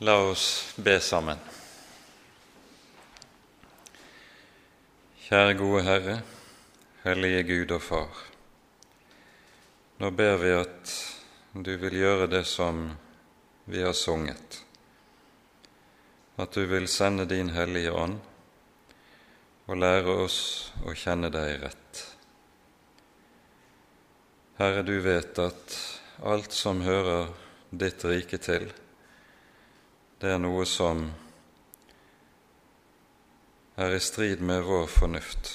La oss be sammen. Kjære gode Herre, hellige Gud og Far. Nå ber vi at du vil gjøre det som vi har sunget, at du vil sende din Hellige Ånd og lære oss å kjenne deg rett. Herre, du vet at alt som hører ditt rike til, det er noe som er i strid med vår fornuft.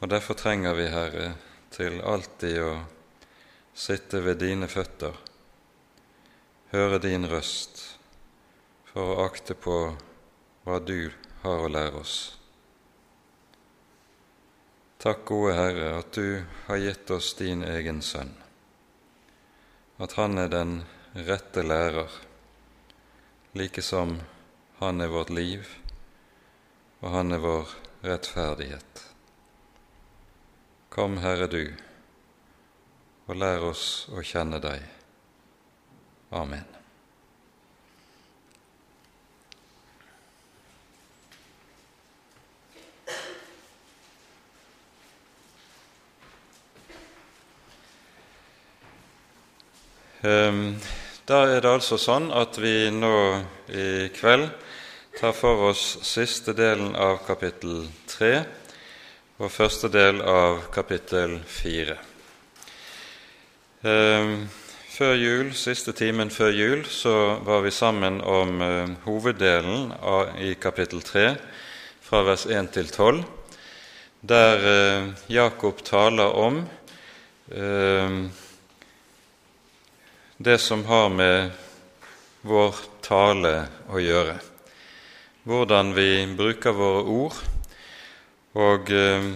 Og derfor trenger vi, Herre, til alltid å sitte ved dine føtter, høre din røst, for å akte på hva du har å lære oss. Takk, gode Herre, at du har gitt oss din egen sønn, at han er den rette lærer like som Han er vårt liv, og Han er vår rettferdighet. Kom, Herre du, og lær oss å kjenne deg. Amen. Um, da er det altså sånn at vi nå i kveld tar for oss siste delen av kapittel 3 og første del av kapittel 4. Ehm, før jul, siste timen før jul så var vi sammen om eh, hoveddelen av, i kapittel 3, fra vers 1 til 12, der eh, Jakob taler om eh, det som har med vår tale å gjøre. Hvordan vi bruker våre ord, og eh,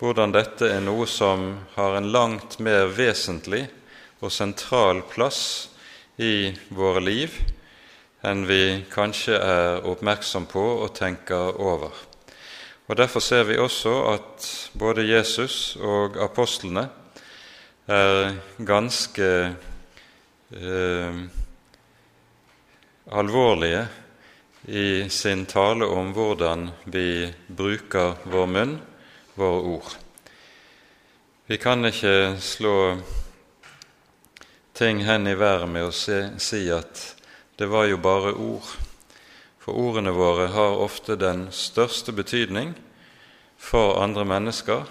hvordan dette er noe som har en langt mer vesentlig og sentral plass i våre liv enn vi kanskje er oppmerksom på og tenker over. Og Derfor ser vi også at både Jesus og apostlene er ganske eh, alvorlige i sin tale om hvordan vi bruker vår munn, våre ord. Vi kan ikke slå ting hen i været med å se, si at det var jo bare ord, for ordene våre har ofte den største betydning for andre mennesker,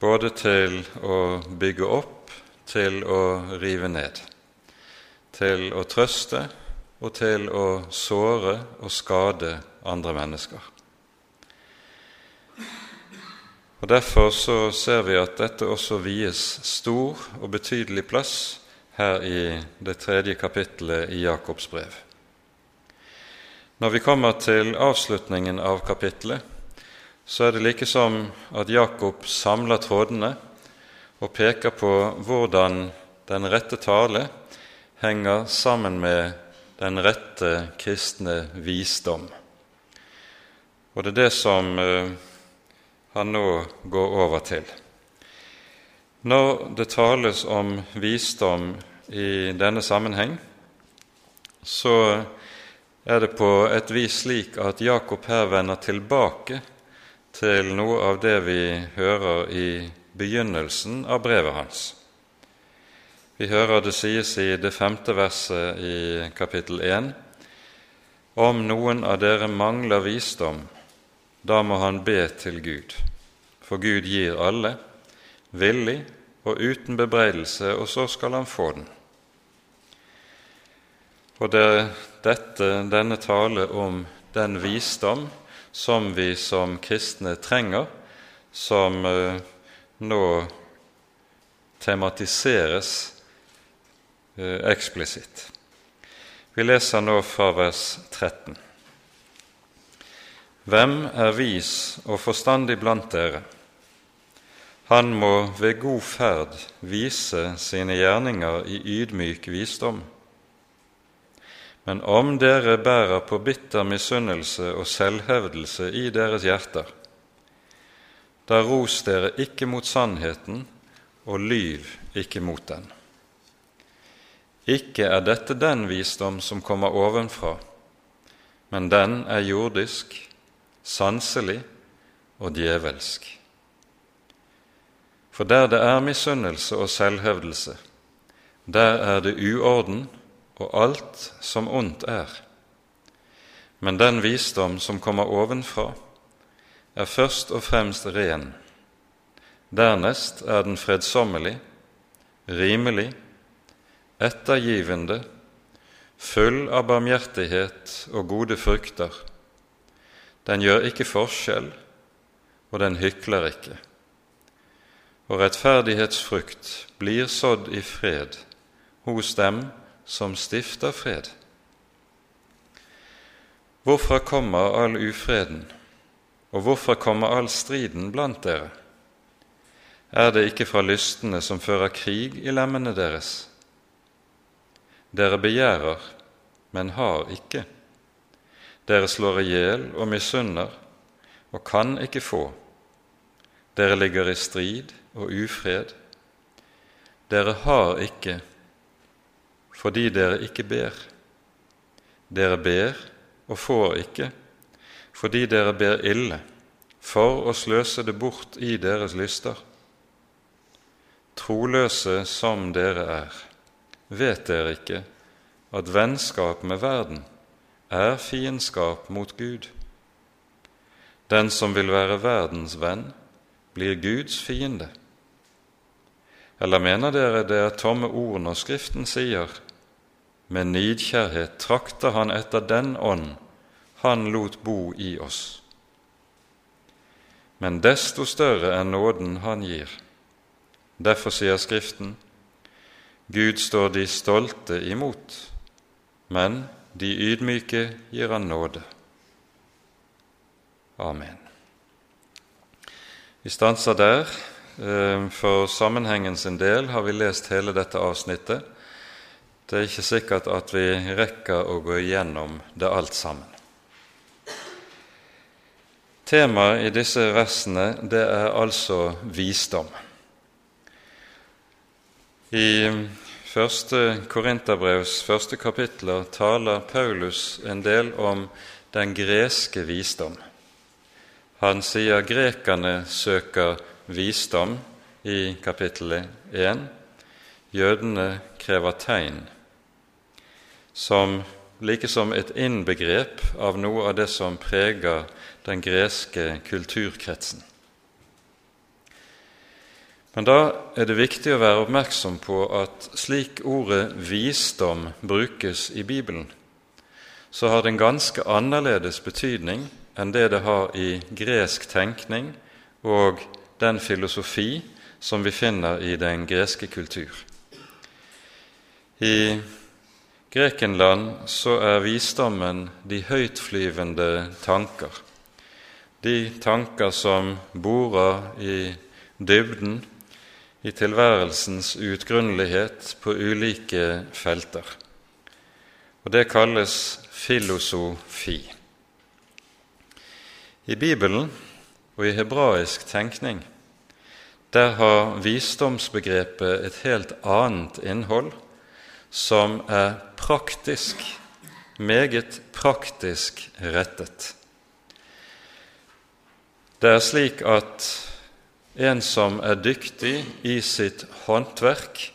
både til å bygge opp til å rive ned, til å trøste og til å såre og skade andre mennesker. Og Derfor så ser vi at dette også vies stor og betydelig plass her i det tredje kapittelet i Jakobs brev. Når vi kommer til avslutningen av kapittelet, så er det like som at Jakob samler trådene og peker på hvordan den rette tale henger sammen med den rette kristne visdom. Og det er det som eh, han nå går over til. Når det tales om visdom i denne sammenheng, så er det på et vis slik at Jakob her vender tilbake til noe av det vi hører i begynnelsen av brevet hans. Vi hører det sies i det femte verset i kapittel 1.: Om noen av dere mangler visdom, da må han be til Gud, for Gud gir alle, villig og uten bebreidelse, og så skal han få den. Og det er dette, denne tale om den visdom som vi som kristne trenger, som uh, nå tematiseres eh, eksplisitt. Vi leser nå fra vers 13. Hvem er vis og forstandig blant dere? Han må ved god ferd vise sine gjerninger i ydmyk visdom. Men om dere bærer på bitter misunnelse og selvhevdelse i deres hjerter, da ros dere ikke mot sannheten, og lyv ikke mot den. ikke er dette den visdom som kommer ovenfra, men den er jordisk, sanselig og djevelsk. For der det er misunnelse og selvhevdelse, der er det uorden og alt som ondt er. Men den visdom som kommer ovenfra, er først og fremst ren. Dernest er den fredsommelig, rimelig, ettergivende, full av barmhjertighet og gode frukter. Den gjør ikke forskjell, og den hykler ikke. Og rettferdighetsfrukt blir sådd i fred hos dem som stifter fred. Hvorfra kommer all ufreden, og hvorfor kommer all striden blant dere? Er det ikke fra lystene som fører krig i lemmene deres? Dere begjærer, men har ikke. Dere slår i hjel og misunner og kan ikke få. Dere ligger i strid og ufred. Dere har ikke fordi dere ikke ber. Dere ber og får ikke, fordi dere ber ille, for å sløse det bort i deres lyster. Troløse som dere er, vet dere ikke at vennskap med verden er fiendskap mot Gud. Den som vil være verdens venn, blir Guds fiende. Eller mener dere det er tomme ord når Skriften sier med nidkjærhet trakter han etter den ånd han lot bo i oss. Men desto større er nåden han gir. Derfor sier Skriften, Gud står de stolte imot, men de ydmyke gir han nåde. Amen. Vi stanser der. Eh, for sammenhengen sin del har vi lest hele dette avsnittet. Det er ikke sikkert at vi rekker å gå igjennom det alt sammen. Temaet i disse versene det er altså visdom. I første Korinterbrevs første kapitler taler Paulus en del om den greske visdom. Han sier grekerne søker visdom i kapittel 1. Jødene krever tegn som like som et innbegrep av noe av det som preger den greske kulturkretsen. Men da er det viktig å være oppmerksom på at slik ordet 'visdom' brukes i Bibelen, så har det en ganske annerledes betydning enn det det har i gresk tenkning og den filosofi som vi finner i den greske kultur. I Grekenland så er visdommen de høytflyvende tanker, de tanker som borer i dybden, i tilværelsens utgrunnelighet på ulike felter. Og Det kalles filosofi. I Bibelen og i hebraisk tenkning der har visdomsbegrepet et helt annet innhold som er praktisk, meget praktisk rettet. Det er slik at en som er dyktig i sitt håndverk,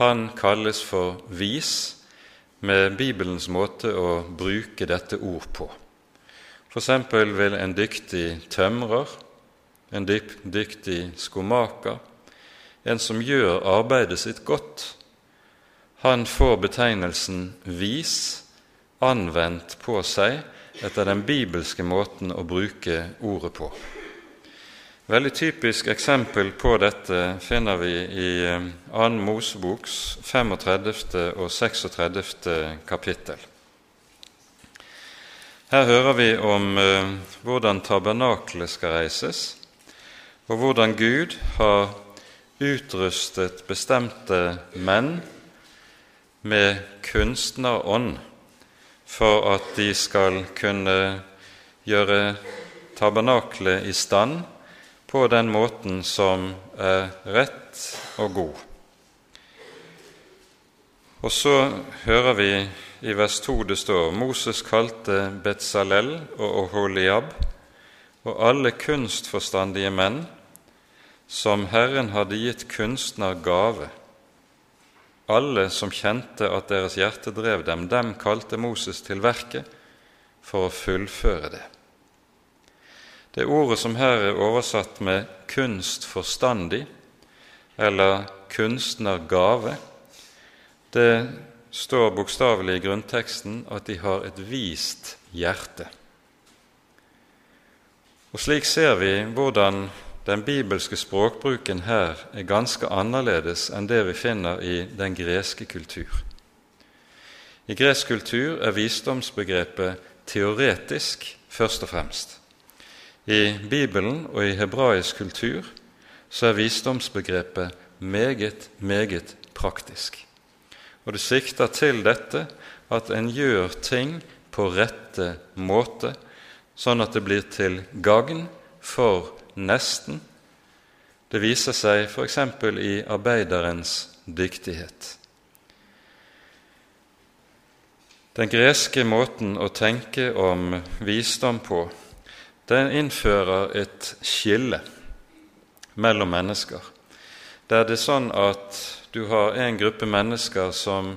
han kalles for vis med Bibelens måte å bruke dette ord på. F.eks. vil en dyktig tømrer, en dyktig skomaker, en som gjør arbeidet sitt godt, han får betegnelsen 'vis' anvendt på seg etter den bibelske måten å bruke ordet på. Veldig typisk eksempel på dette finner vi i 2. Eh, Moseboks 35. og 36. kapittel. Her hører vi om eh, hvordan tabernaklet skal reises, og hvordan Gud har utrustet bestemte menn med kunstnerånd for at de skal kunne gjøre tabernaklet i stand på den måten som er rett og god. Og så hører vi i vers 2 det står Moses kalte Betzalel og Oholiab og alle kunstforstandige menn som Herren hadde gitt kunstner gave. Alle som kjente at deres hjerte drev dem, dem kalte Moses til verket for å fullføre det. Det ordet som her er oversatt med 'kunstforstandig' eller 'kunstnergave', det står bokstavelig i grunnteksten at de har et vist hjerte. Og Slik ser vi hvordan den bibelske språkbruken her er ganske annerledes enn det vi finner i den greske kultur. I gresk kultur er visdomsbegrepet teoretisk først og fremst. I Bibelen og i hebraisk kultur så er visdomsbegrepet meget, meget praktisk. Og det sikter til dette at en gjør ting på rette måte, sånn at det blir til gagn for nesten. Det viser seg f.eks. i arbeiderens dyktighet. Den greske måten å tenke om visdom på, den innfører et skille mellom mennesker. Der det er sånn at du har en gruppe mennesker som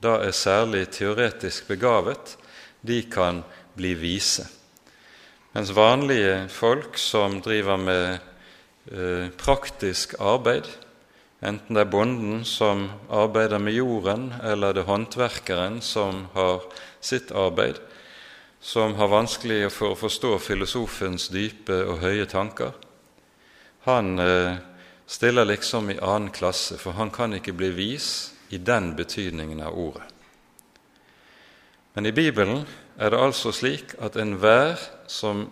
da er særlig teoretisk begavet, de kan bli vise. Mens vanlige folk som driver med eh, praktisk arbeid, enten det er bonden som arbeider med jorden, eller det er håndverkeren som har sitt arbeid, som har vanskelig for å forstå filosofens dype og høye tanker, han eh, stiller liksom i annen klasse, for han kan ikke bli vis i den betydningen av ordet. Men i Bibelen er det altså slik at enhver som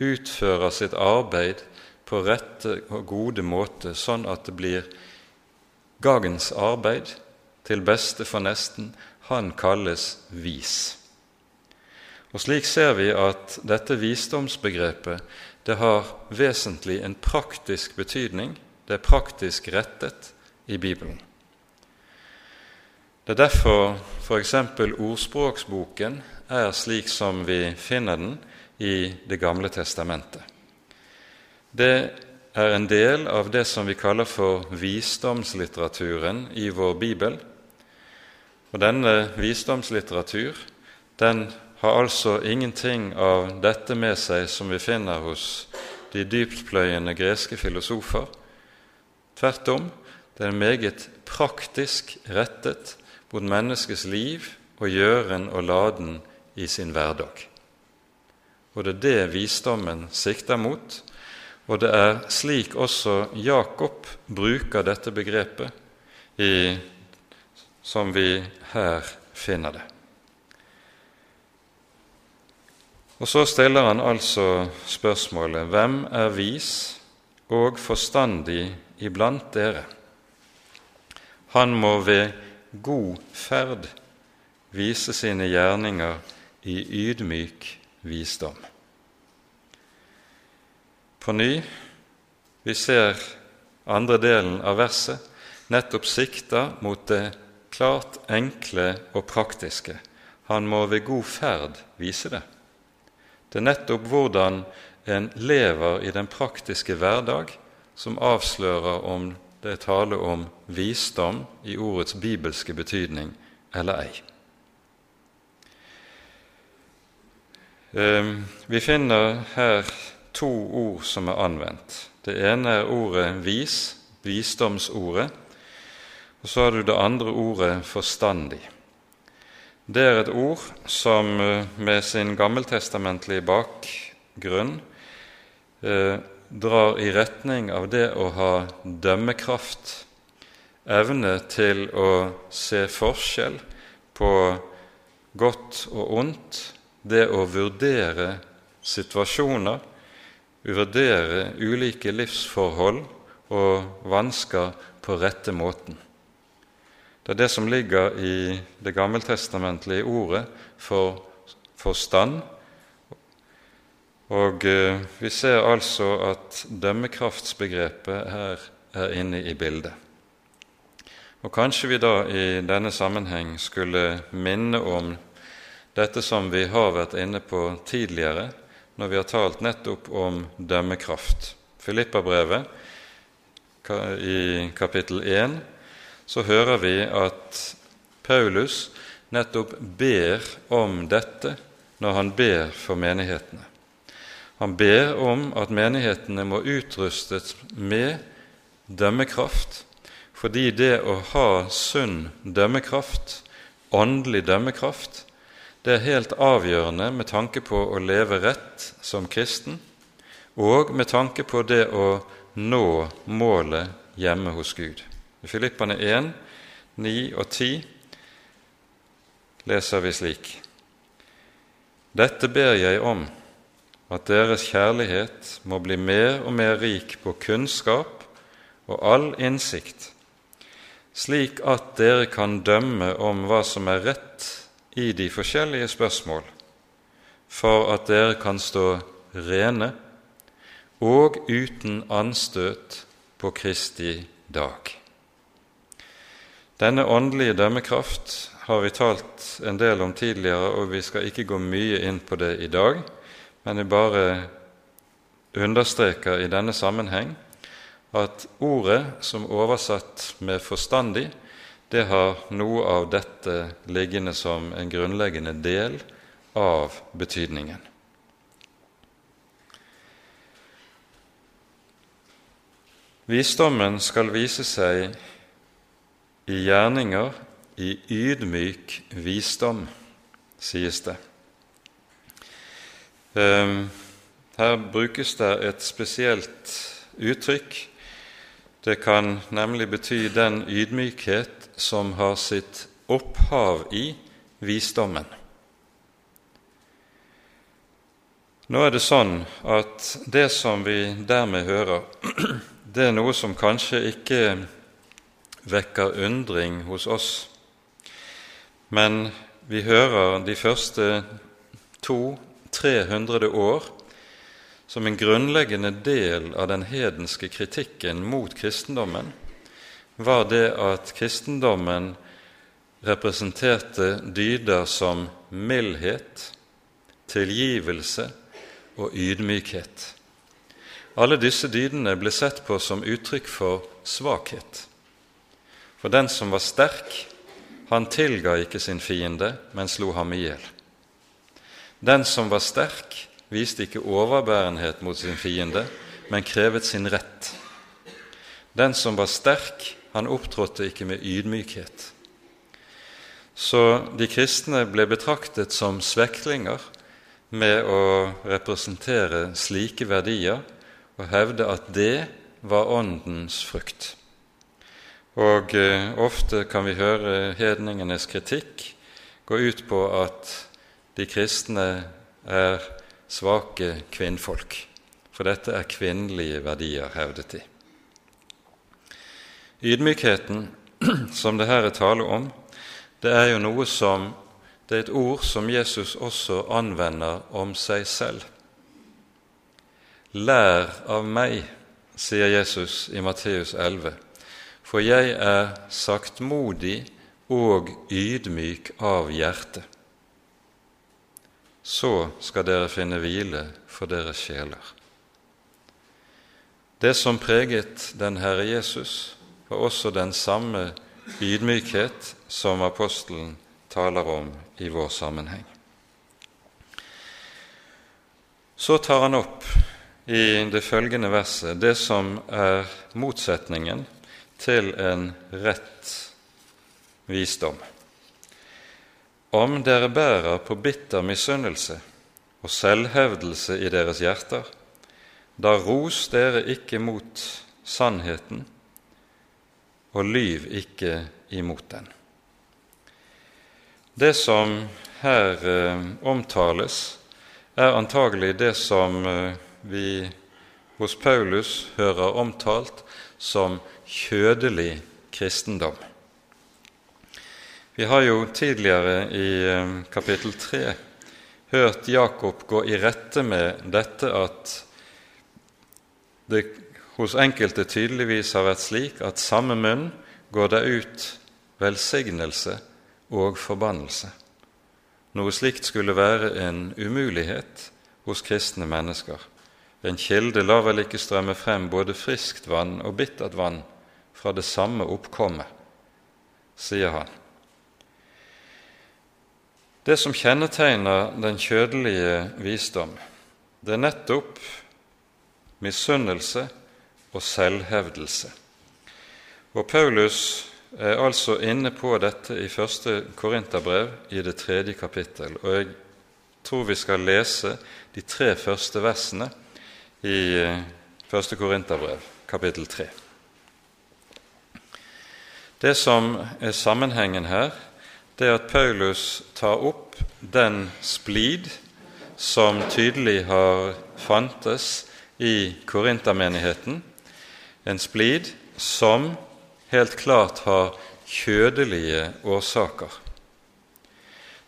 utfører sitt arbeid på rette og gode måte, sånn at det blir gagens arbeid til beste for nesten, han kalles vis. Og Slik ser vi at dette visdomsbegrepet det har vesentlig en praktisk betydning. Det er praktisk rettet i Bibelen. Det er derfor f.eks. ordspråksboken er slik som vi finner den i Det gamle testamentet. Det er en del av det som vi kaller for visdomslitteraturen i vår bibel. Og Denne visdomslitteratur den har altså ingenting av dette med seg som vi finner hos de dyptpløyende greske filosofer. Tvert om, det er meget praktisk rettet mot menneskets liv og gjøren og laden i sin hverdag. Og det er det visdommen sikter mot, og det er slik også Jakob bruker dette begrepet, i, som vi her finner det. Og så stiller han altså spørsmålet hvem er vis og forstandig iblant dere? Han må ved god ferd vise sine gjerninger i ydmyk visdom. På ny, vi ser andre delen av verset, nettopp sikta mot det klart enkle og praktiske. Han må ved god ferd vise det. Det er nettopp hvordan en lever i den praktiske hverdag, som avslører om det er tale om visdom i ordets bibelske betydning eller ei. Ehm, vi finner her to ord som er anvendt. Det ene er ordet 'vis', visdomsordet. Og så har du det andre ordet 'forstandig'. Det er et ord som eh, med sin gammeltestamentlige bakgrunn eh, drar i retning av det å ha dømmekraft, evne til å se forskjell på godt og ondt, det å vurdere situasjoner, vurdere ulike livsforhold og vansker på rette måten. Det er det som ligger i det gammeltestamentlige ordet for forstand og eh, vi ser altså at dømmekraftsbegrepet her er inne i bildet. Og kanskje vi da i denne sammenheng skulle minne om dette som vi har vært inne på tidligere, når vi har talt nettopp om dømmekraft. Filippabrevet i kapittel 1 så hører vi at Paulus nettopp ber om dette når han ber for menighetene. Han ber om at menighetene må utrustes med dømmekraft, fordi det å ha sunn dømmekraft, åndelig dømmekraft, det er helt avgjørende med tanke på å leve rett som kristen, og med tanke på det å nå målet hjemme hos Gud. I Filippane 1, 9 og 10 leser vi slik.: Dette ber jeg om, at deres kjærlighet må bli mer og mer rik på kunnskap og all innsikt, slik at dere kan dømme om hva som er rett i de forskjellige spørsmål, for at dere kan stå rene og uten anstøt på Kristi dag. Denne åndelige dømmekraft har vi talt en del om tidligere, og vi skal ikke gå mye inn på det i dag, men jeg bare understreker i denne sammenheng at ordet som oversatt med 'forstandig' det har noe av dette liggende som en grunnleggende del av betydningen. Visdommen skal vise seg i gjerninger, i ydmyk visdom, sies det. Ehm, her brukes det et spesielt uttrykk. Det kan nemlig bety den ydmykhet som har sitt opphav i visdommen. Nå er det sånn at det som vi dermed hører, det er noe som kanskje ikke vekker undring hos oss, men vi hører de første to-trehundre år som en grunnleggende del av den hedenske kritikken mot kristendommen var det at kristendommen representerte dyder som mildhet, tilgivelse og ydmykhet. Alle disse dydene ble sett på som uttrykk for svakhet. For den som var sterk, han tilga ikke sin fiende, men slo ham i hjel. Den som var sterk, viste ikke overbærenhet mot sin fiende, men krevet sin rett. Den som var sterk, han opptrådte ikke med ydmykhet. Så de kristne ble betraktet som sveklinger med å representere slike verdier og hevde at det var Åndens frukt. Og eh, ofte kan vi høre hedningenes kritikk gå ut på at de kristne er svake kvinnfolk, for dette er kvinnelige verdier, hevdet de. Ydmykheten som det her er tale om, det er jo noe som det er et ord som Jesus også anvender om seg selv. Lær av meg, sier Jesus i Matteus 11, for jeg er saktmodig og ydmyk av hjerte. Så skal dere finne hvile for deres sjeler. Det som preget den Herre Jesus, var også den samme ydmykhet som apostelen taler om i vår sammenheng. Så tar han opp i det følgende verset det som er motsetningen til en rett visdom. Om dere bærer på bitter misunnelse og selvhevdelse i deres hjerter, da ros dere ikke mot sannheten, og lyv ikke imot den. Det som her eh, omtales, er antagelig det som eh, vi hos Paulus hører omtalt som kjødelig kristendom. Vi har jo tidligere i eh, kapittel 3 hørt Jakob gå i rette med dette at det hos enkelte tydeligvis har vært slik at samme munn går det ut velsignelse og forbannelse. Noe slikt skulle være en umulighet hos kristne mennesker. En kilde lar vel ikke strømme frem både friskt vann og bittert vann fra det samme oppkommet, sier han. Det som kjennetegner den kjødelige visdom, det er nettopp misunnelse og selvhevdelse. Og Paulus er altså inne på dette i første Korinterbrev i det tredje kapittel. Og jeg tror vi skal lese de tre første versene i eh, første Korinterbrev, kapittel tre. Det som er sammenhengen her, det er at Paulus tar opp den splid som tydelig har fantes i korintermenigheten, en splid som helt klart har kjødelige årsaker.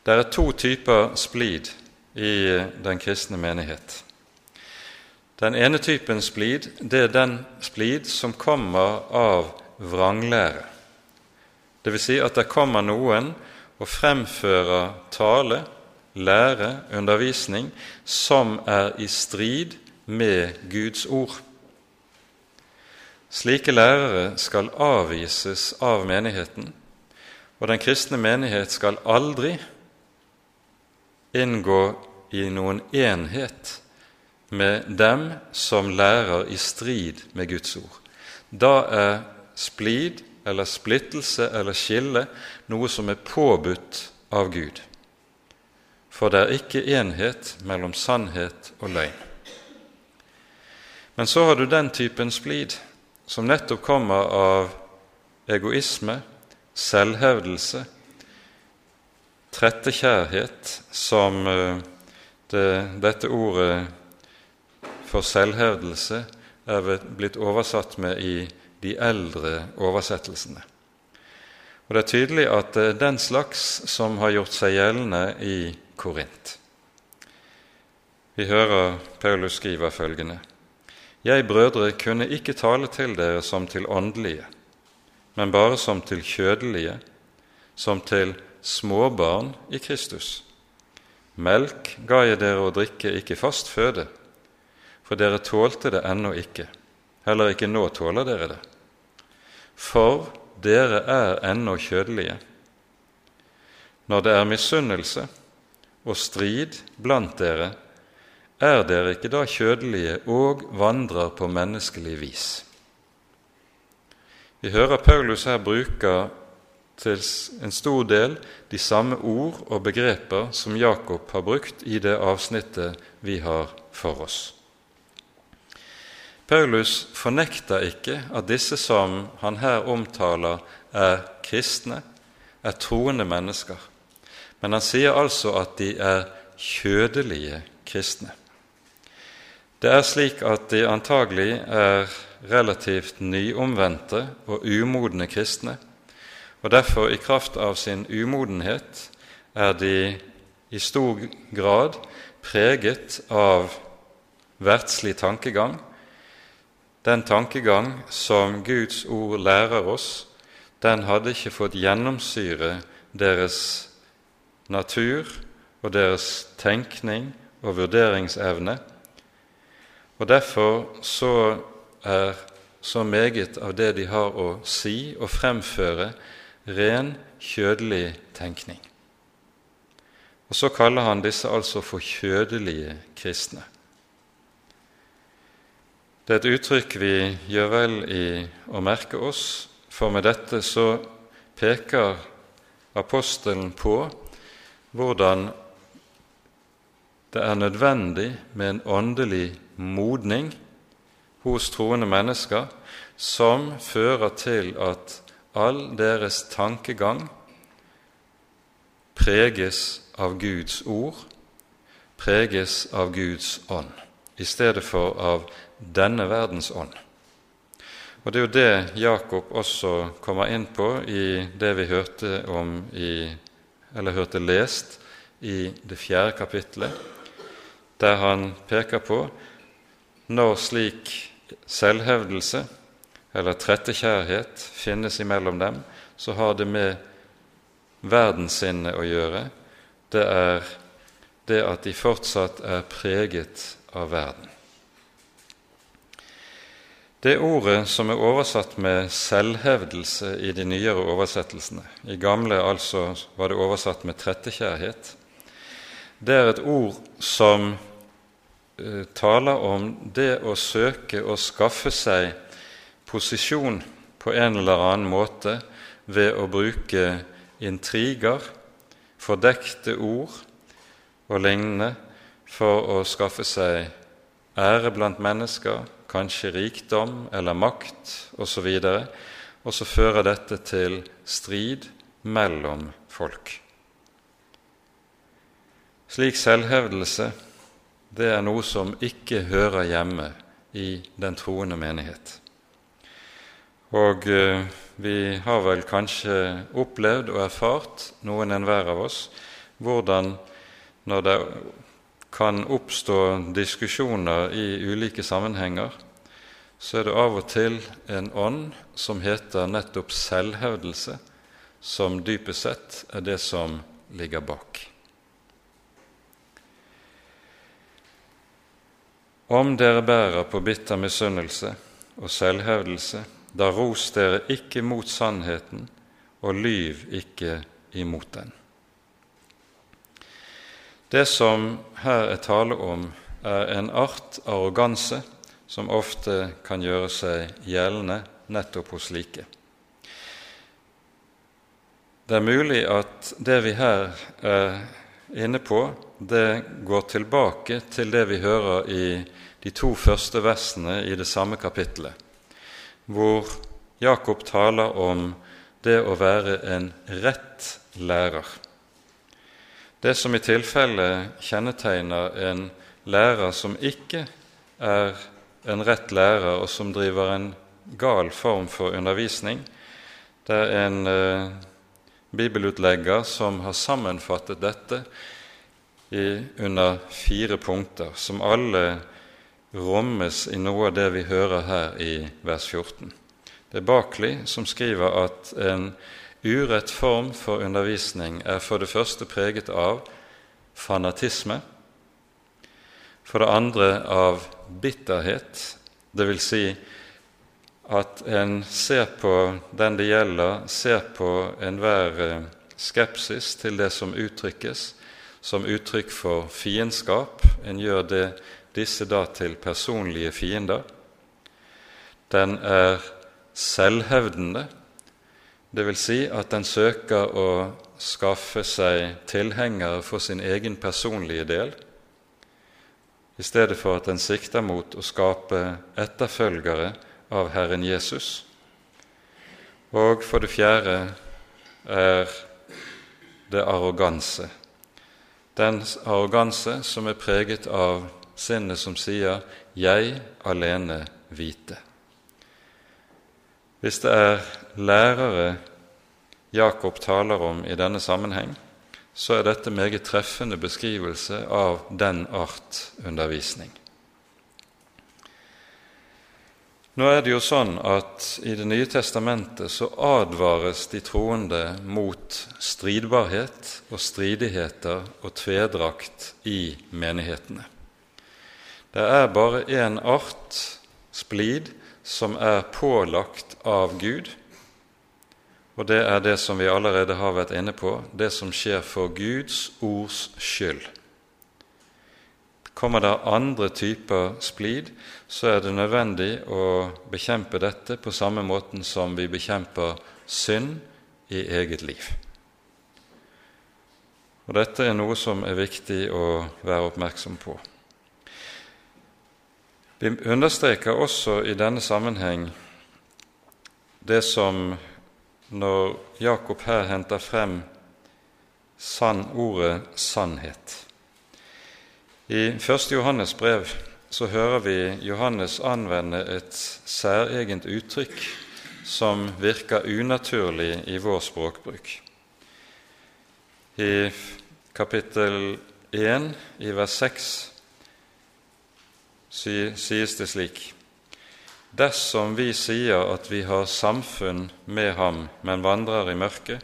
Det er to typer splid i den kristne menighet. Den ene typen splid det er den splid som kommer av vranglære. Vil si at det kommer noen og fremfører tale, lære, undervisning som er i strid med Guds ord. Slike lærere skal avvises av menigheten, og den kristne menighet skal aldri inngå i noen enhet med dem som lærer i strid med Guds ord. Da er splid eller splittelse eller skille noe som er påbudt av Gud. For det er ikke enhet mellom sannhet og løgn. Men så har du den typen splid som nettopp kommer av egoisme, selvhevdelse, trettekjærhet, som eh, det, dette ordet for selvhevdelse er blitt oversatt med i de eldre oversettelsene. Og Det er tydelig at det er den slags som har gjort seg gjeldende i Korint. Vi hører Paulus skrive følgende.: jeg, brødre, kunne ikke tale til dere som til åndelige, men bare som til kjødelige, som til småbarn i Kristus. Melk ga jeg dere å drikke, ikke fast føde, for dere tålte det ennå ikke, heller ikke nå tåler dere det. For dere er ennå kjødelige. Når det er misunnelse og strid blant dere, er dere ikke da kjødelige og vandrer på menneskelig vis? Vi hører Paulus her bruker til en stor del de samme ord og begreper som Jakob har brukt i det avsnittet vi har for oss. Paulus fornekter ikke at disse som han her omtaler, er kristne, er troende mennesker, men han sier altså at de er kjødelige kristne. Det er slik at de antagelig er relativt nyomvendte og umodne kristne, og derfor i kraft av sin umodenhet er de i stor grad preget av verdslig tankegang, den tankegang som Guds ord lærer oss, den hadde ikke fått gjennomsyre deres natur og deres tenkning og vurderingsevne, og Derfor så er så meget av det de har å si og fremføre, ren kjødelig tenkning. Og Så kaller han disse altså for kjødelige kristne. Det er et uttrykk vi gjør vel i å merke oss, for med dette så peker apostelen på hvordan det er nødvendig med en åndelig modning hos troende mennesker som fører til at all deres tankegang preges av Guds ord, preges av Guds ånd, i stedet for av denne verdens ånd. Og Det er jo det Jakob også kommer inn på i det vi hørte, om i, eller hørte lest i det fjerde kapitlet, der han peker på når slik selvhevdelse eller trettekjærhet finnes imellom dem, så har det med verdenssinnet å gjøre. Det er det at de fortsatt er preget av verden. Det ordet som er oversatt med 'selvhevdelse' i de nyere oversettelsene I gamle altså var det oversatt med 'trettekjærhet'. Det er et ord som uh, taler om det å søke å skaffe seg posisjon på en eller annen måte ved å bruke intriger, fordekte ord og lignende for å skaffe seg ære blant mennesker, kanskje rikdom eller makt osv., og, og så fører dette til strid mellom folk. Slik selvhevdelse det er noe som ikke hører hjemme i den troende menighet. Og eh, vi har vel kanskje opplevd og erfart, noen enhver av oss, hvordan når det kan oppstå diskusjoner i ulike sammenhenger, så er det av og til en ånd som heter nettopp selvhevdelse, som dypest sett er det som ligger bak. Om dere bærer på bitter misunnelse og selvhevdelse, da ros dere ikke mot sannheten, og lyv ikke imot den. Det som her er tale om, er en art arroganse som ofte kan gjøre seg gjeldende nettopp hos slike. Det er mulig at det vi her er inne på, det går tilbake til det vi hører i de to første versene i det samme kapittelet, hvor Jakob taler om det å være en rett lærer. Det som i tilfelle kjennetegner en lærer som ikke er en rett lærer, og som driver en gal form for undervisning, det er en eh, bibelutlegger som har sammenfattet dette i, under fire punkter, som alle rommes i noe av det vi hører her i vers 14. Det er Bakli som skriver at en Urett form for undervisning er for det første preget av fanatisme, for det andre av bitterhet, dvs. Si at en ser på den det gjelder, ser på enhver eh, skepsis til det som uttrykkes, som uttrykk for fiendskap. En gjør det, disse da til personlige fiender. Den er selvhevdende det vil si at den søker å skaffe seg tilhengere for sin egen personlige del, i stedet for at den sikter mot å skape etterfølgere av Herren Jesus. Og for det fjerde er det arroganse. Den arroganse som er preget av sinnet som sier 'jeg alene vite'. Hvis det er lærere Jakob taler om i denne sammenheng, så er dette meget treffende beskrivelse av den art undervisning. Nå er det jo sånn at i Det nye testamentet så advares de troende mot stridbarhet og stridigheter og tvedrakt i menighetene. Det er bare én art, splid, som er pålagt av Gud, og det er det som vi allerede har vært inne på, det som skjer for Guds ords skyld. Kommer det andre typer splid, så er det nødvendig å bekjempe dette på samme måten som vi bekjemper synd i eget liv. Og Dette er noe som er viktig å være oppmerksom på. Vi understreker også i denne sammenheng det som når Jakob her henter frem sann, ordet sannhet. I 1. Johannes brev så hører vi Johannes anvende et særegent uttrykk som virker unaturlig i vår språkbruk. I kapittel 1 i vers 6 sies det slik:" dersom vi sier at vi har samfunn med ham, men vandrer i mørket,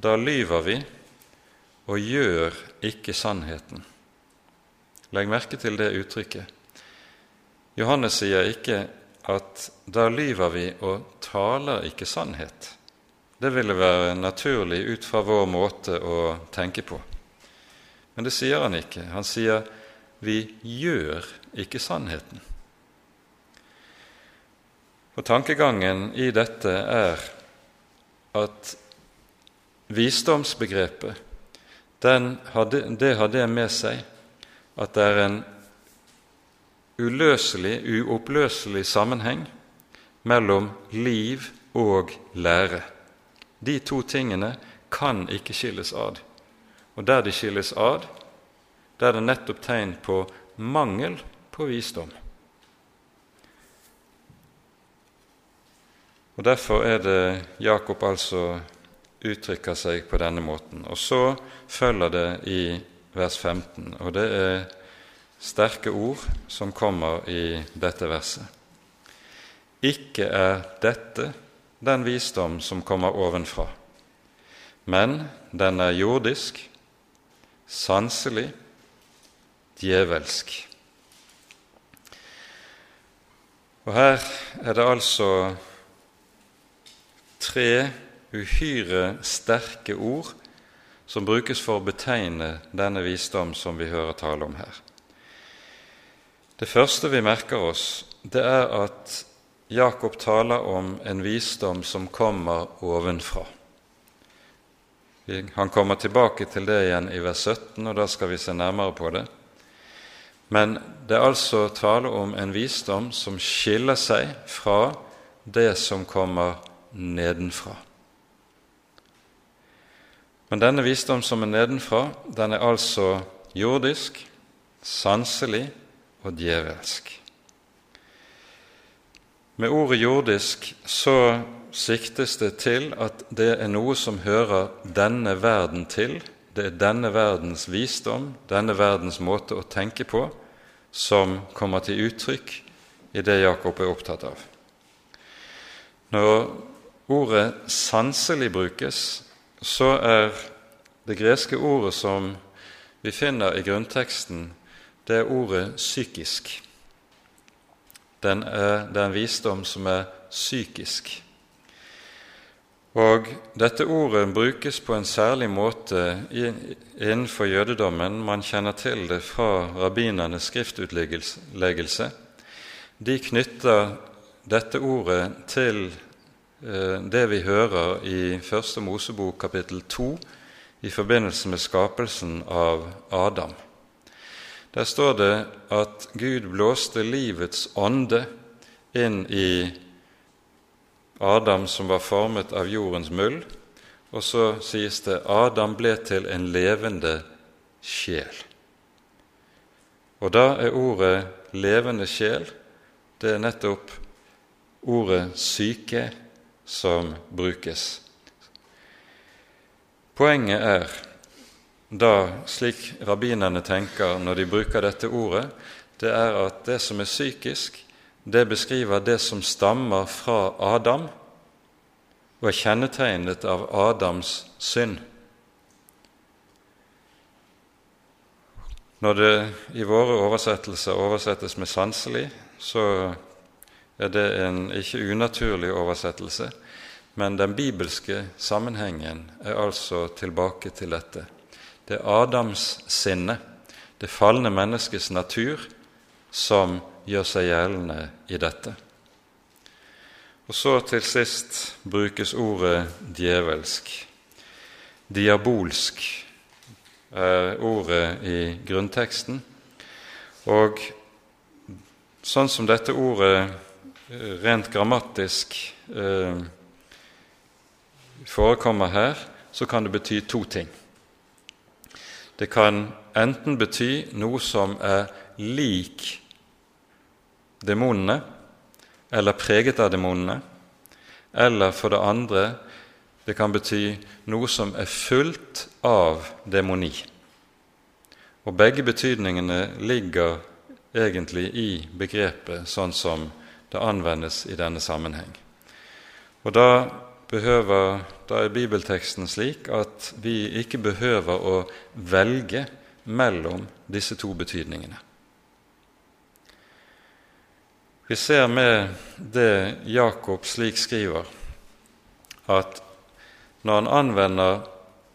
da lyver vi og gjør ikke sannheten. Legg merke til det uttrykket. Johannes sier ikke at da lyver vi og taler ikke sannhet. Det ville være naturlig ut fra vår måte å tenke på. Men det sier han ikke. Han sier vi gjør ikke sannheten. Og Tankegangen i dette er at visdomsbegrepet hadde, det har det med seg at det er en uløselig, uoppløselig sammenheng mellom liv og lære. De to tingene kan ikke skilles ad. Og der de skilles ad, der er det nettopp tegn på mangel på visdom. Og Derfor er det Jakob altså uttrykker seg på denne måten. Og så følger det i vers 15, og det er sterke ord som kommer i dette verset. Ikke er dette den visdom som kommer ovenfra, men den er jordisk, sanselig, djevelsk. Og her er det altså tre uhyre sterke ord som brukes for å betegne denne visdom som vi hører tale om her. Det første vi merker oss, det er at Jakob taler om en visdom som kommer ovenfra. Han kommer tilbake til det igjen i vers 17, og da skal vi se nærmere på det. Men det er altså tale om en visdom som skiller seg fra det som kommer nedenfra. Men denne visdom som er nedenfra, den er altså jordisk, sanselig og djevelsk. Med ordet jordisk så siktes det til at det er noe som hører denne verden til. Det er denne verdens visdom, denne verdens måte å tenke på, som kommer til uttrykk i det Jakob er opptatt av. Når ordet 'sanselig' brukes, så er det greske ordet som vi finner i grunnteksten, det er ordet 'psykisk'. Den er, det er en visdom som er psykisk. Og Dette ordet brukes på en særlig måte innenfor jødedommen. Man kjenner til det fra rabbinernes skriftutleggelse. De knytter dette ordet til Eh, det vi hører i Første Mosebok kapittel 2 i forbindelse med skapelsen av Adam. Der står det at Gud blåste livets ånde inn i Adam som var formet av jordens muld, og så sies det Adam ble til en levende sjel. Og da er ordet 'levende sjel' det er nettopp ordet 'syke' som brukes. Poenget er da, slik rabbinerne tenker når de bruker dette ordet, det er at det som er psykisk, det beskriver det som stammer fra Adam og er kjennetegnet av Adams synd. Når det i våre oversettelser oversettes med 'sanselig', så er det en ikke unaturlig oversettelse, men den bibelske sammenhengen er altså tilbake til dette. Det er Adams sinne, det falne menneskets natur, som gjør seg gjeldende i dette. Og så til sist brukes ordet djevelsk. Diabolsk er ordet i grunnteksten. Og sånn som dette ordet rent grammatisk eh, forekommer her, så kan det bety to ting. Det kan enten bety noe som er lik demonene, eller preget av demonene, eller for det andre det kan bety noe som er fullt av demoni. Og begge betydningene ligger egentlig i begrepet sånn som det anvendes i denne sammenheng. Og da, behøver, da er bibelteksten slik at vi ikke behøver å velge mellom disse to betydningene. Vi ser med det Jakob slik skriver, at når han anvender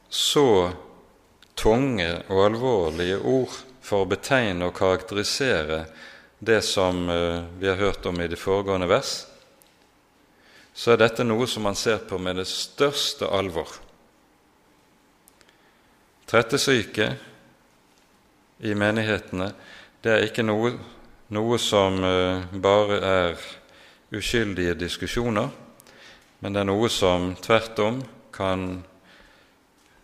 så tunge og alvorlige ord for å betegne og karakterisere det som eh, vi har hørt om i de foregående vers, så er dette noe som man ser på med det største alvor. Trettesyke i menighetene det er ikke noe, noe som eh, bare er uskyldige diskusjoner, men det er noe som tvert om kan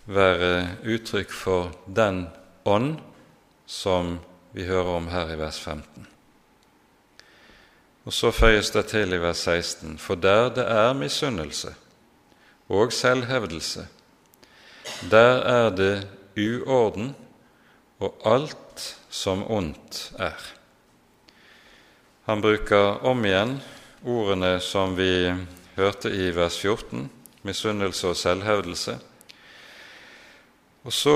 være uttrykk for den ånd som vi hører om her i vers 15. Og så føyes det til i vers 16.: For der det er misunnelse og selvhevdelse, der er det uorden og alt som ondt er. Han bruker om igjen ordene som vi hørte i vers 14, misunnelse og selvhevdelse. Og så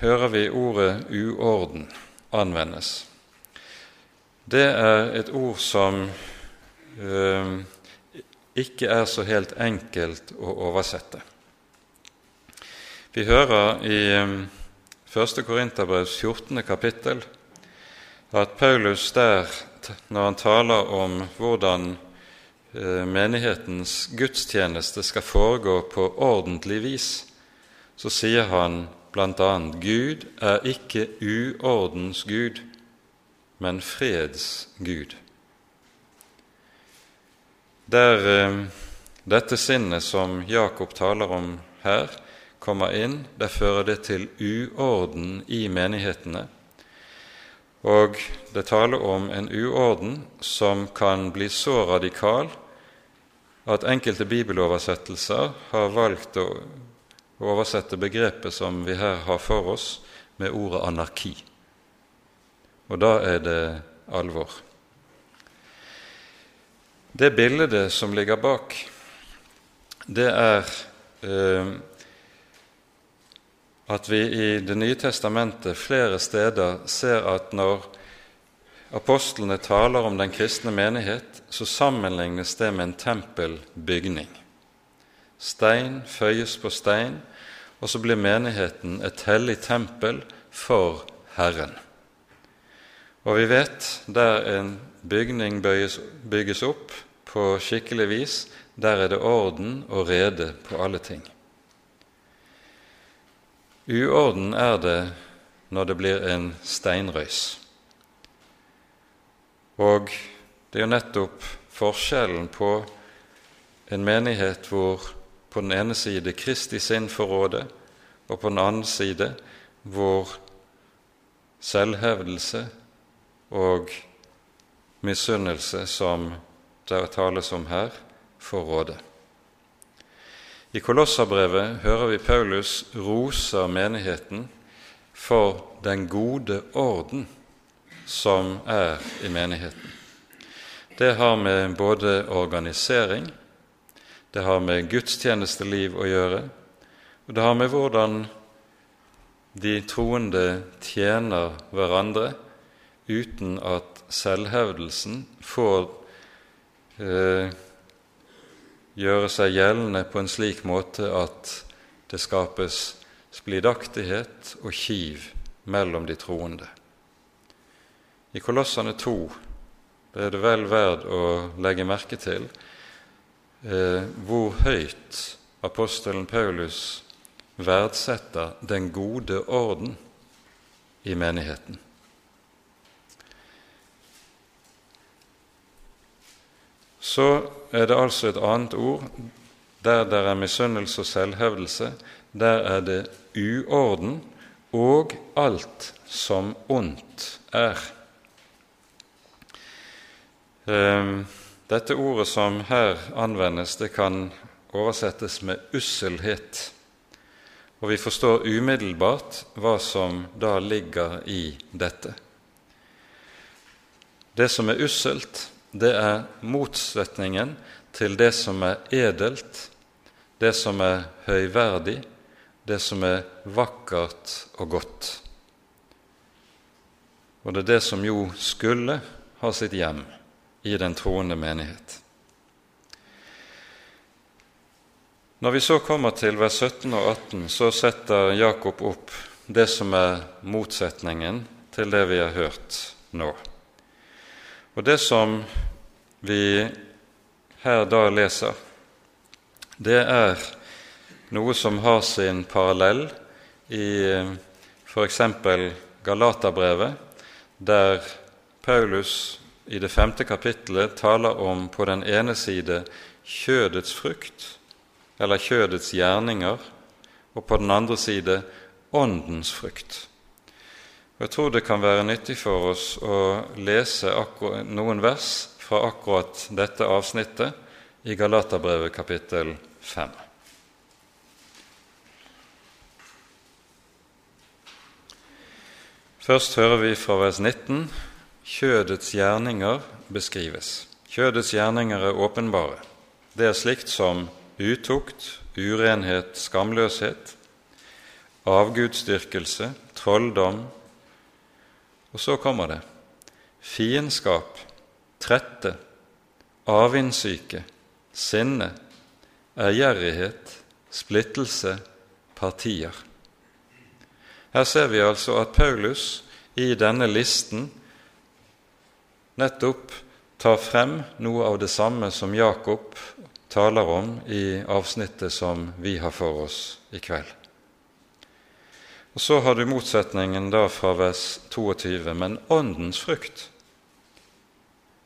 hører vi ordet uorden anvendes. Det er et ord som eh, ikke er så helt enkelt å oversette. Vi hører i 1. Korinterbrevs 14. kapittel at Paulus der, når han taler om hvordan øh, menighetens gudstjeneste skal foregå på ordentlig vis, så sier han bl.a.: Gud er ikke uordens Gud, men freds Gud. Der eh, dette sinnet som Jakob taler om her, kommer inn, der fører det til uorden i menighetene. Og det taler om en uorden som kan bli så radikal at enkelte bibeloversettelser har valgt å oversette begrepet som vi her har for oss, med ordet anarki. Og da er det alvor. Det bildet som ligger bak, det er eh, at vi i Det nye testamentet flere steder ser at når apostlene taler om den kristne menighet, så sammenlignes det med en tempelbygning. Stein føyes på stein, og så blir menigheten et hellig tempel for Herren. Og vi vet der en bygning bygges, bygges opp på skikkelig vis, der er det orden og rede på alle ting. Uorden er det når det blir en steinrøys. Og det er jo nettopp forskjellen på en menighet hvor på den ene side Kristi sinn for rådet, og på den andre side hvor selvhevdelse og misunnelse, som det tales om her, får råde. I Kolosserbrevet hører vi Paulus roser menigheten for den gode orden som er i menigheten. Det har med både organisering det har med gudstjenesteliv å gjøre, og det har med hvordan de troende tjener hverandre uten at selvhevdelsen får eh, gjøre seg gjeldende på en slik måte at det skapes splidaktighet og kiv mellom de troende. I Kolossene 2 det er det vel verd å legge merke til eh, hvor høyt apostelen Paulus verdsetter den gode orden i menigheten. Så er det altså et annet ord. Der det er misunnelse og selvhevdelse, der er det uorden og alt som ondt er. Um, dette ordet som her anvendes, det kan oversettes med usselhet. Og vi forstår umiddelbart hva som da ligger i dette. Det som er usselt, det er motsetningen til det som er edelt, det som er høyverdig, det som er vakkert og godt. Og det er det som jo skulle ha sitt hjem i den troende menighet. Når vi så kommer til vers 17 og 18, så setter Jakob opp det som er motsetningen til det vi har hørt nå. Og det som vi her da leser, det er noe som har sin parallell i f.eks. Galaterbrevet, der Paulus i det femte kapittelet taler om på den ene side kjødets frukt, eller kjødets gjerninger, og på den andre side åndens frukt. Jeg tror det kan være nyttig for oss å lese noen vers fra akkurat dette avsnittet i Galaterbrevet kapittel 5. Først hører vi fra vers 19 kjødets gjerninger beskrives. Kjødets gjerninger er åpenbare. Det er slikt som utukt, urenhet, skamløshet, avgudsdyrkelse, trolldom, og så kommer det fiendskap, trette, avvindssyke, sinne, ærgjerrighet, splittelse, partier. Her ser vi altså at Paulus i denne listen nettopp tar frem noe av det samme som Jakob taler om i avsnittet som vi har for oss i kveld. Og Så har du motsetningen da fra vers 22. Men åndens frukt,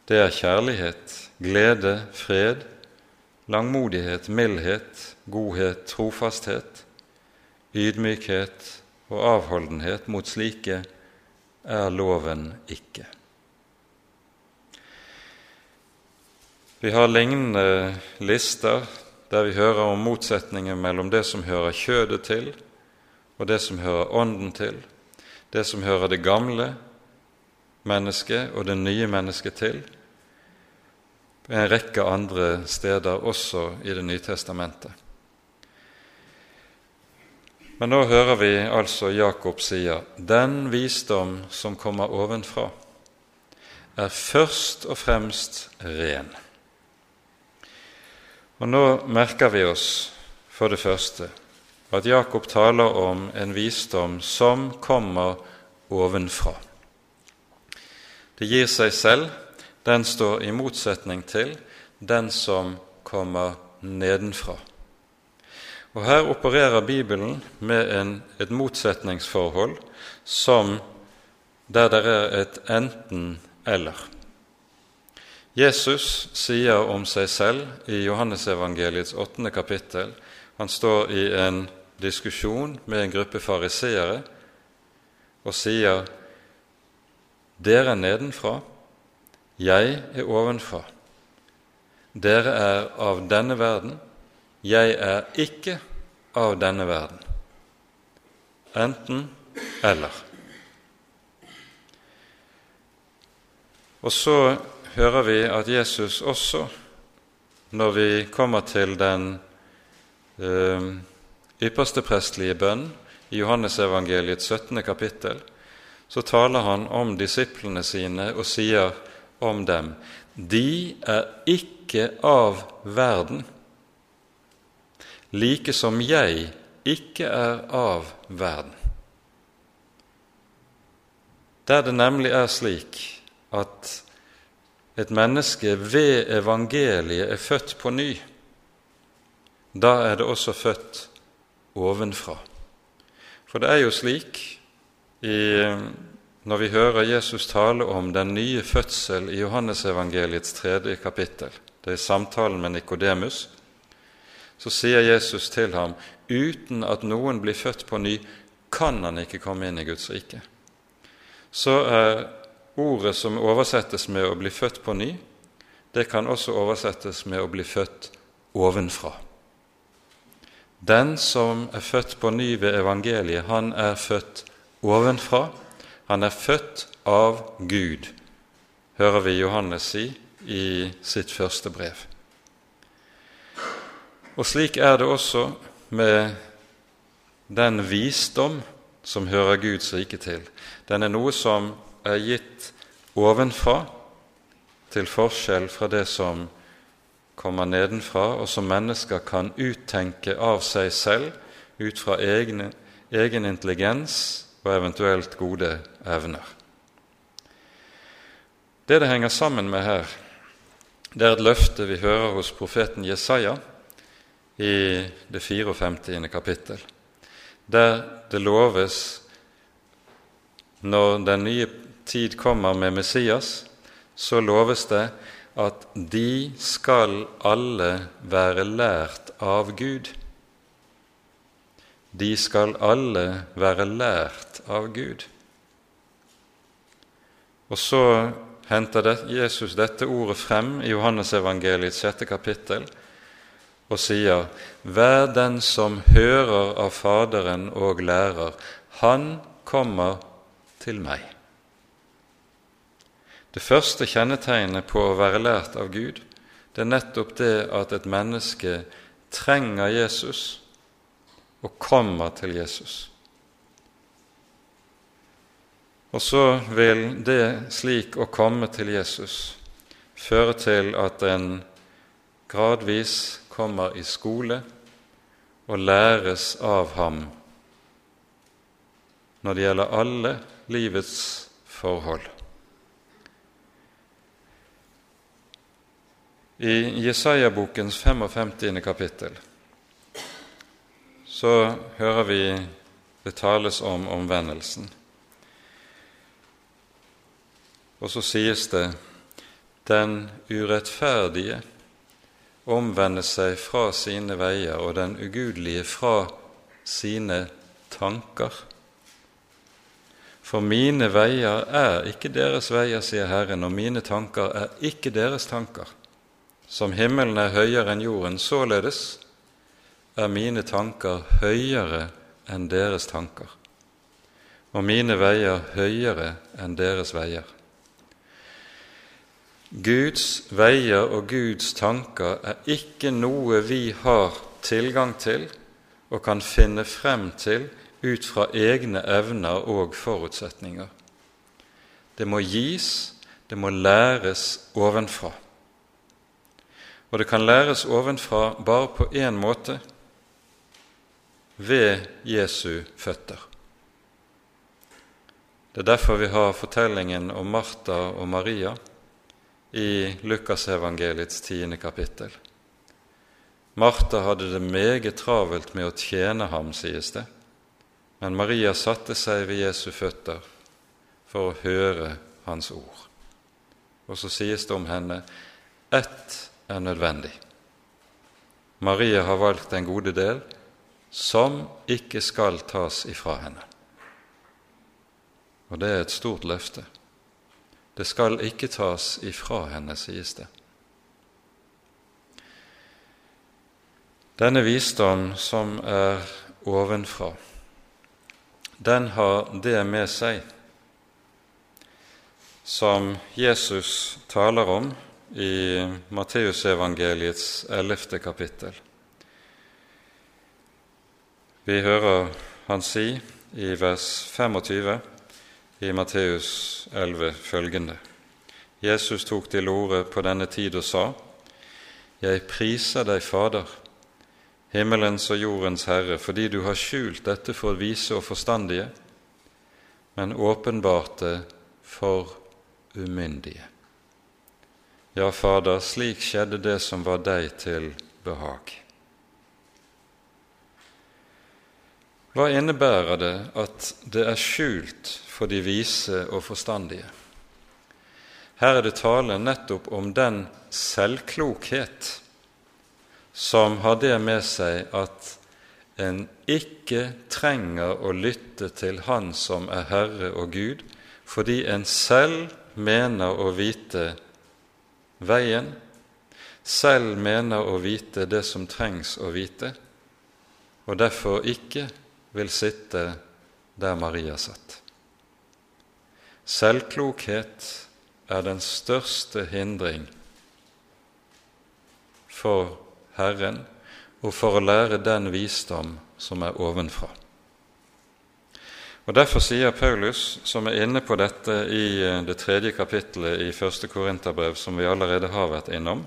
det er kjærlighet, glede, fred, langmodighet, mildhet, godhet, trofasthet, ydmykhet og avholdenhet. Mot slike er loven ikke. Vi har lignende lister der vi hører om motsetningen mellom det som hører kjødet til, og det som hører Ånden til, det som hører det gamle mennesket og det nye mennesket til, en rekke andre steder også i Det nye testamentet. Men nå hører vi altså Jakob sier den visdom som kommer ovenfra, er først og fremst ren. Og nå merker vi oss for det første at Jakob taler om en visdom som kommer ovenfra. Det gir seg selv, den står i motsetning til den som kommer nedenfra. Og Her opererer Bibelen med en, et motsetningsforhold som der det er et enten-eller. Jesus sier om seg selv i Johannesevangeliets åttende kapittel Han står i en diskusjon med en gruppe fariseere og sier dere er nedenfra, jeg er ovenfra. Dere er av denne verden, jeg er ikke av denne verden. Enten eller. Og så hører vi at Jesus også, når vi kommer til den eh, ypperste prestlige bønn i Johannesevangeliets 17. kapittel, så taler han om disiplene sine og sier om dem de er ikke av verden, like som jeg ikke er av verden. Der det nemlig er slik at et menneske ved evangeliet er født på ny, da er det også født ovenfra. For det er jo slik i, når vi hører Jesus tale om den nye fødsel i Johannesevangeliets tredje kapittel, det er samtalen med Nikodemus, så sier Jesus til ham uten at noen blir født på ny, kan han ikke komme inn i Guds rike. Så er ordet som oversettes med 'å bli født på ny', det kan også oversettes med 'å bli født ovenfra'. Den som er født på ny ved evangeliet, han er født ovenfra. Han er født av Gud, hører vi Johannes si i sitt første brev. Og slik er det også med den visdom som hører Guds rike til. Den er noe som er gitt ovenfra, til forskjell fra det som kommer nedenfra, og som mennesker kan uttenke av seg selv ut fra egne, egen intelligens og eventuelt gode evner. Det det henger sammen med her, det er et løfte vi hører hos profeten Jesaja i det 54. kapittel, der det loves når den nye tid kommer med Messias, så loves det at de skal alle være lært av Gud. De skal alle være lært av Gud. Og så henter Jesus dette ordet frem i Johannesevangeliets sjette kapittel og sier:" Vær den som hører av Faderen og lærer, han kommer til meg. Det første kjennetegnet på å være lært av Gud, det er nettopp det at et menneske trenger Jesus og kommer til Jesus. Og så vil det slik å komme til Jesus føre til at en gradvis kommer i skole og læres av ham når det gjelder alle livets forhold. I Jesaja-bokens 55. kapittel så hører vi det tales om omvendelsen. Og så sies det den urettferdige omvender seg fra sine veier, og den ugudelige fra sine tanker. For mine veier er ikke deres veier, sier Herren, og mine tanker er ikke deres tanker. Som himmelen er høyere enn jorden, således er mine tanker høyere enn deres tanker, og mine veier høyere enn deres veier. Guds veier og Guds tanker er ikke noe vi har tilgang til og kan finne frem til ut fra egne evner og forutsetninger. Det må gis, det må læres ovenfra. Og det kan læres ovenfra bare på én måte ved Jesu føtter. Det er derfor vi har fortellingen om Martha og Maria i Lukasevangeliets tiende kapittel. Martha hadde det meget travelt med å tjene ham, sies det, men Maria satte seg ved Jesu føtter for å høre hans ord. Og så sies det om henne ett er nødvendig. Maria har valgt den gode del som ikke skal tas ifra henne. Og det er et stort løfte. Det skal ikke tas ifra henne, sies det. Denne visdom som er ovenfra, den har det med seg som Jesus taler om i Matteusevangeliets ellevte kapittel. Vi hører han si i vers 25 i Matteus 11 følgende. Jesus tok til orde på denne tid og sa:" Jeg priser deg, Fader, himmelens og jordens Herre, fordi du har skjult dette for vise og forstandige, men åpenbarte for umyndige. Ja, Fader, slik skjedde det som var deg til behag. Hva innebærer det at det er skjult for de vise og forstandige? Her er det tale nettopp om den selvklokhet som har det med seg at en ikke trenger å lytte til Han som er Herre og Gud, fordi en selv mener å vite veien, selv mener å vite det som trengs å vite, og derfor ikke vil sitte der Maria satt. Selvklokhet er den største hindring for Herren og for å lære den visdom som er ovenfra. Og Derfor sier Paulus, som er inne på dette i eh, det tredje kapittelet i første Korinterbrev, som vi allerede har vært innom,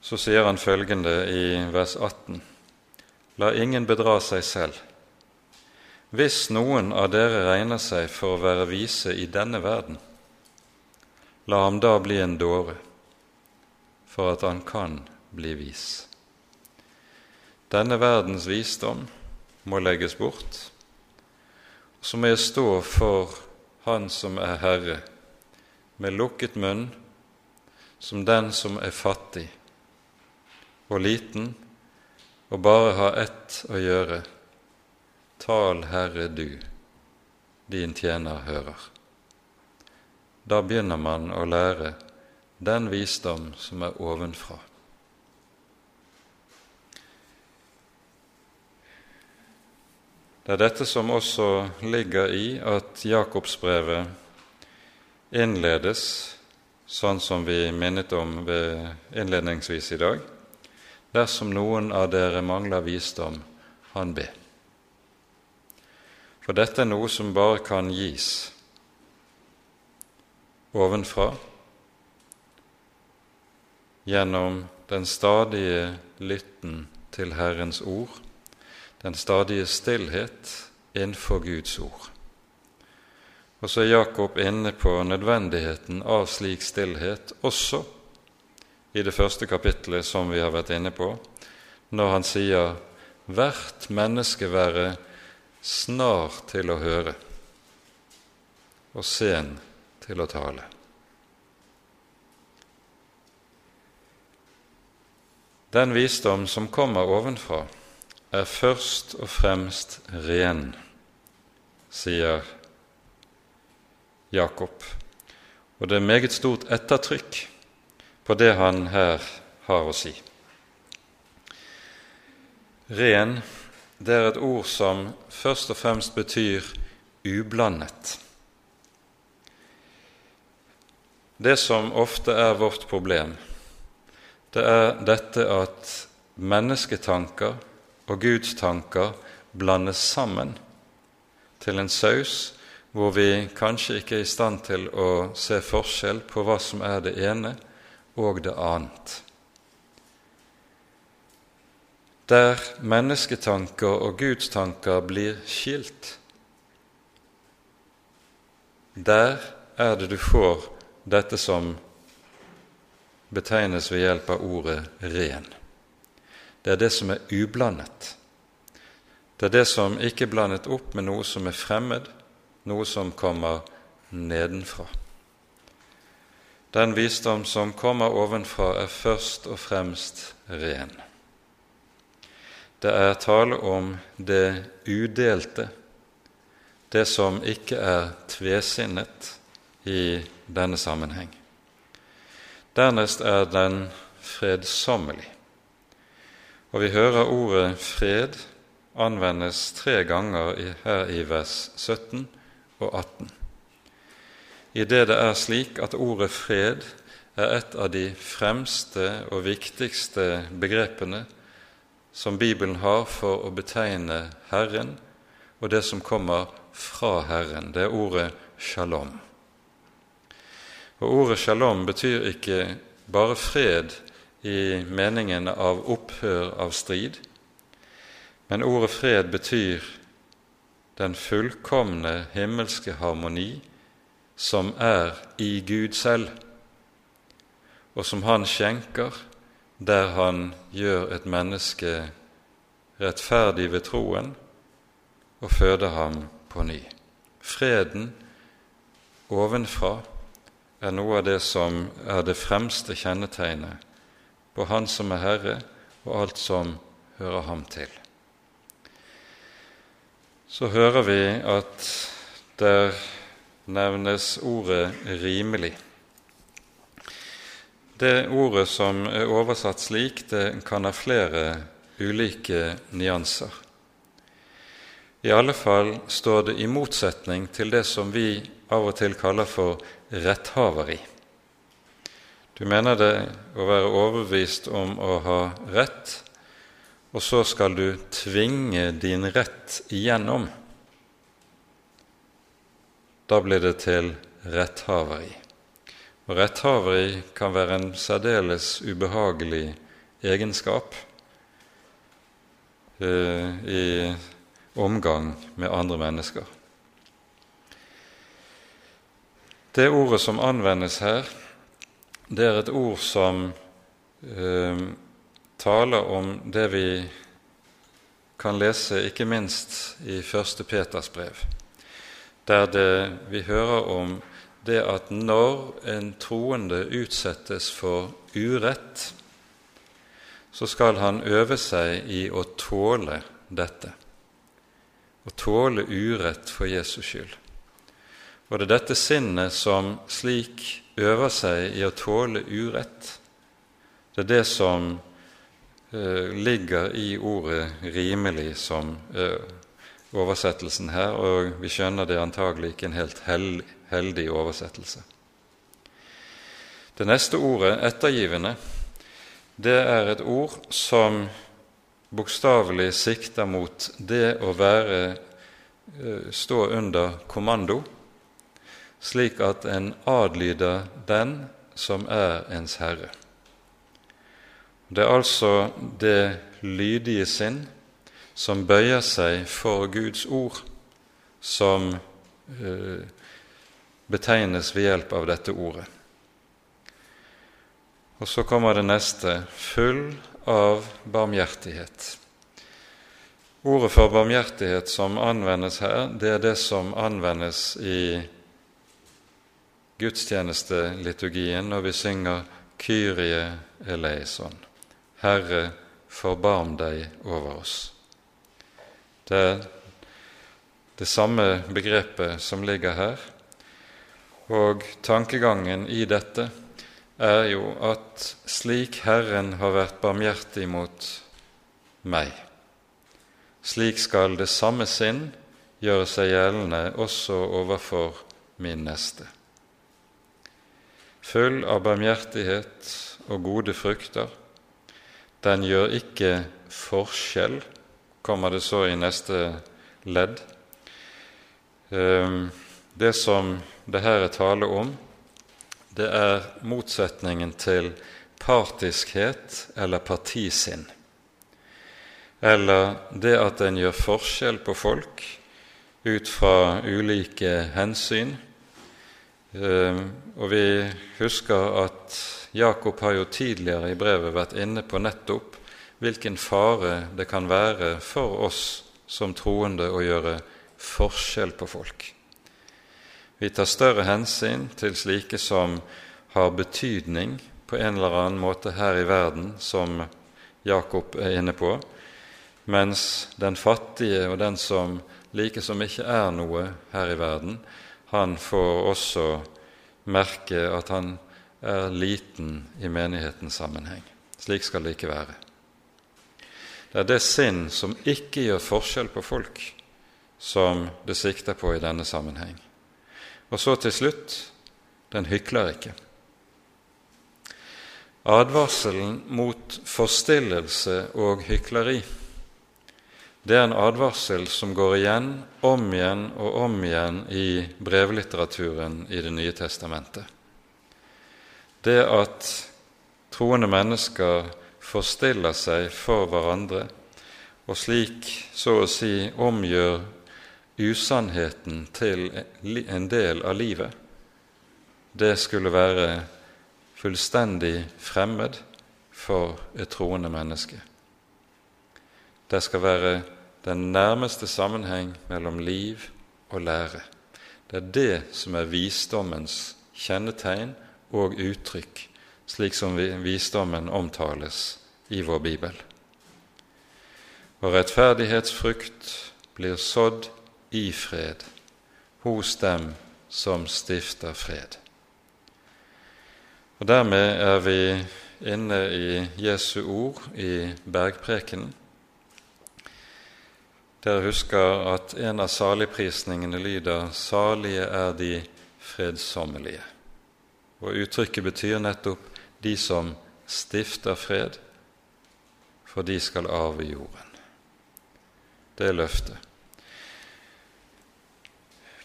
så sier han følgende i vers 18.: La ingen bedra seg selv. Hvis noen av dere regner seg for å være vise i denne verden, la ham da bli en dåre, for at han kan bli vis. Denne verdens visdom må legges bort. Så må jeg stå for Han som er Herre, med lukket munn, som den som er fattig og liten, og bare har ett å gjøre. Tal, Herre, du, din tjener hører. Da begynner man å lære den visdom som er ovenfra. Det er dette som også ligger i at Jakobsbrevet innledes sånn som vi minnet om innledningsvis i dag. Dersom noen av dere mangler visdom, han be. For dette er noe som bare kan gis ovenfra gjennom den stadige lytten til Herrens ord den stadige stillhet innenfor Guds ord. Og så er Jakob inne på nødvendigheten av slik stillhet også i det første kapittelet som vi har vært inne på, når han sier hvert menneske være snar til å høre og sen til å tale. Den visdom som kommer ovenfra, er først og fremst ren, sier Jakob. Og det er meget stort ettertrykk på det han her har å si. Ren, det er et ord som først og fremst betyr ublandet. Det som ofte er vårt problem, det er dette at mennesketanker og Guds tanker blandes sammen til en saus hvor vi kanskje ikke er i stand til å se forskjell på hva som er det ene og det annet. Der mennesketanker og Guds tanker blir skilt, der er det du får dette som betegnes ved hjelp av ordet 'ren' det er det som er ublandet. Det er det som ikke er blandet opp med noe som er fremmed, noe som kommer nedenfra. Den visdom som kommer ovenfra, er først og fremst ren. Det er tale om det udelte, det som ikke er tvesinnet i denne sammenheng. Dernest er den fredsommelig. Og vi hører ordet 'fred' anvendes tre ganger her i vers 17 og 18. I det det er slik at ordet 'fred' er et av de fremste og viktigste begrepene som Bibelen har for å betegne Herren og det som kommer fra Herren. Det er ordet 'shalom'. Og Ordet 'shalom' betyr ikke bare fred i meningen av opphør av strid, men ordet fred betyr den fullkomne himmelske harmoni som er i Gud selv, og som Han skjenker der Han gjør et menneske rettferdig ved troen og føder ham på ny. Freden ovenfra er noe av det som er det fremste kjennetegnet på Han som er Herre, og alt som hører ham til. Så hører vi at der nevnes ordet 'rimelig'. Det ordet som er oversatt slik, det kan ha flere ulike nyanser. I alle fall står det i motsetning til det som vi av og til kaller for retthaveri. Du mener det å være overbevist om å ha rett, og så skal du tvinge din rett igjennom. Da blir det til retthaveri. Og retthaveri kan være en særdeles ubehagelig egenskap eh, i omgang med andre mennesker. Det ordet som anvendes her, det er et ord som eh, taler om det vi kan lese ikke minst i første Peters brev, der det, vi hører om det at når en troende utsettes for urett, så skal han øve seg i å tåle dette. Å tåle urett for Jesus skyld. Og det er dette sinnet som slik øver seg i å tåle urett. Det er det som uh, ligger i ordet 'rimelig' som uh, oversettelsen her, og vi skjønner det antagelig ikke en helt heldig, oversettelse. Det neste ordet, 'ettergivende', det er et ord som bokstavelig sikter mot det å være, uh, stå under kommando slik at en adlyder den som er ens herre. Det er altså det lydige sinn som bøyer seg for Guds ord, som eh, betegnes ved hjelp av dette ordet. Og så kommer det neste full av barmhjertighet. Ordet for barmhjertighet som anvendes her, det er det som anvendes i gudstjenesteliturgien når vi synger Kyrie eleison, Herre, forbarm deg over oss. Det er det samme begrepet som ligger her, og tankegangen i dette er jo at slik Herren har vært barmhjertig mot meg, slik skal det samme sinn gjøre seg gjeldende også overfor min neste full av barmhjertighet og gode frukter. Den gjør ikke forskjell, kommer det så i neste ledd. Ehm, det som det her er tale om, det er motsetningen til partiskhet eller partisinn. Eller det at en gjør forskjell på folk ut fra ulike hensyn og vi husker at Jakob har jo tidligere i brevet vært inne på nettopp hvilken fare det kan være for oss som troende å gjøre forskjell på folk. Vi tar større hensyn til slike som har betydning på en eller annen måte her i verden, som Jakob er inne på, mens den fattige og den som like som ikke er noe her i verden, han får også merke at han er liten i menighetens sammenheng. Slik skal det ikke være. Det er det sinn som ikke gjør forskjell på folk, som det sikter på i denne sammenheng. Og så til slutt den hykler ikke. Advarselen mot forstillelse og hykleri det er en advarsel som går igjen, om igjen og om igjen i brevlitteraturen i Det nye testamentet. Det at troende mennesker forstiller seg for hverandre og slik så å si omgjør usannheten til en del av livet, det skulle være fullstendig fremmed for et troende menneske. Det skal være den nærmeste sammenheng mellom liv og lære. Det er det som er visdommens kjennetegn og uttrykk, slik som visdommen omtales i vår bibel. Og rettferdighetsfrukt blir sådd i fred hos dem som stifter fred. Og Dermed er vi inne i Jesu ord i bergprekenen dere husker at en av saligprisningene lyder 'Salige er de fredsommelige'. Og Uttrykket betyr nettopp de som stifter fred, for de skal arve jorden. Det er løftet.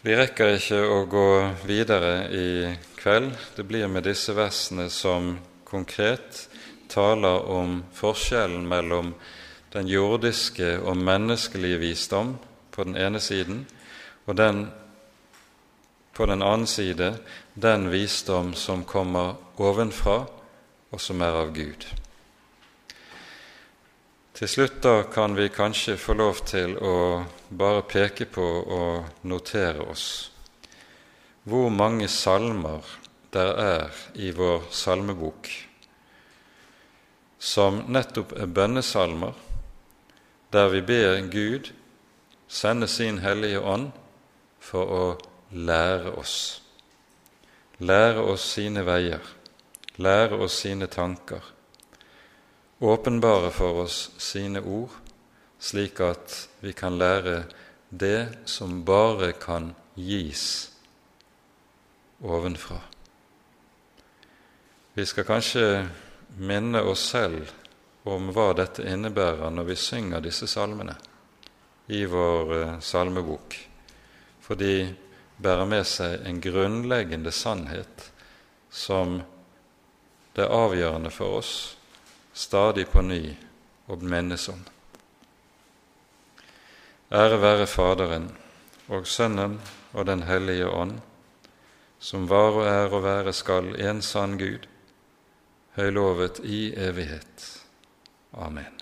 Vi rekker ikke å gå videre i kveld. Det blir med disse versene som konkret taler om forskjellen mellom den jordiske og menneskelige visdom på den ene siden, og den på den annen side den visdom som kommer ovenfra, og som er av Gud. Til slutt da kan vi kanskje få lov til å bare peke på og notere oss hvor mange salmer der er i vår salmebok som nettopp er bønnesalmer, der vi ber Gud sende sin Hellige Ånd for å lære oss. Lære oss sine veier, lære oss sine tanker, åpenbare for oss sine ord, slik at vi kan lære det som bare kan gis ovenfra. Vi skal kanskje minne oss selv om hva dette innebærer når vi synger disse salmene i vår eh, salmebok, for de bærer med seg en grunnleggende sannhet som det er avgjørende for oss stadig på ny å minnes om. Ære være Faderen og Sønnen og Den hellige ånd, som var og er og være skal en sann Gud, høylovet i evighet. Amen.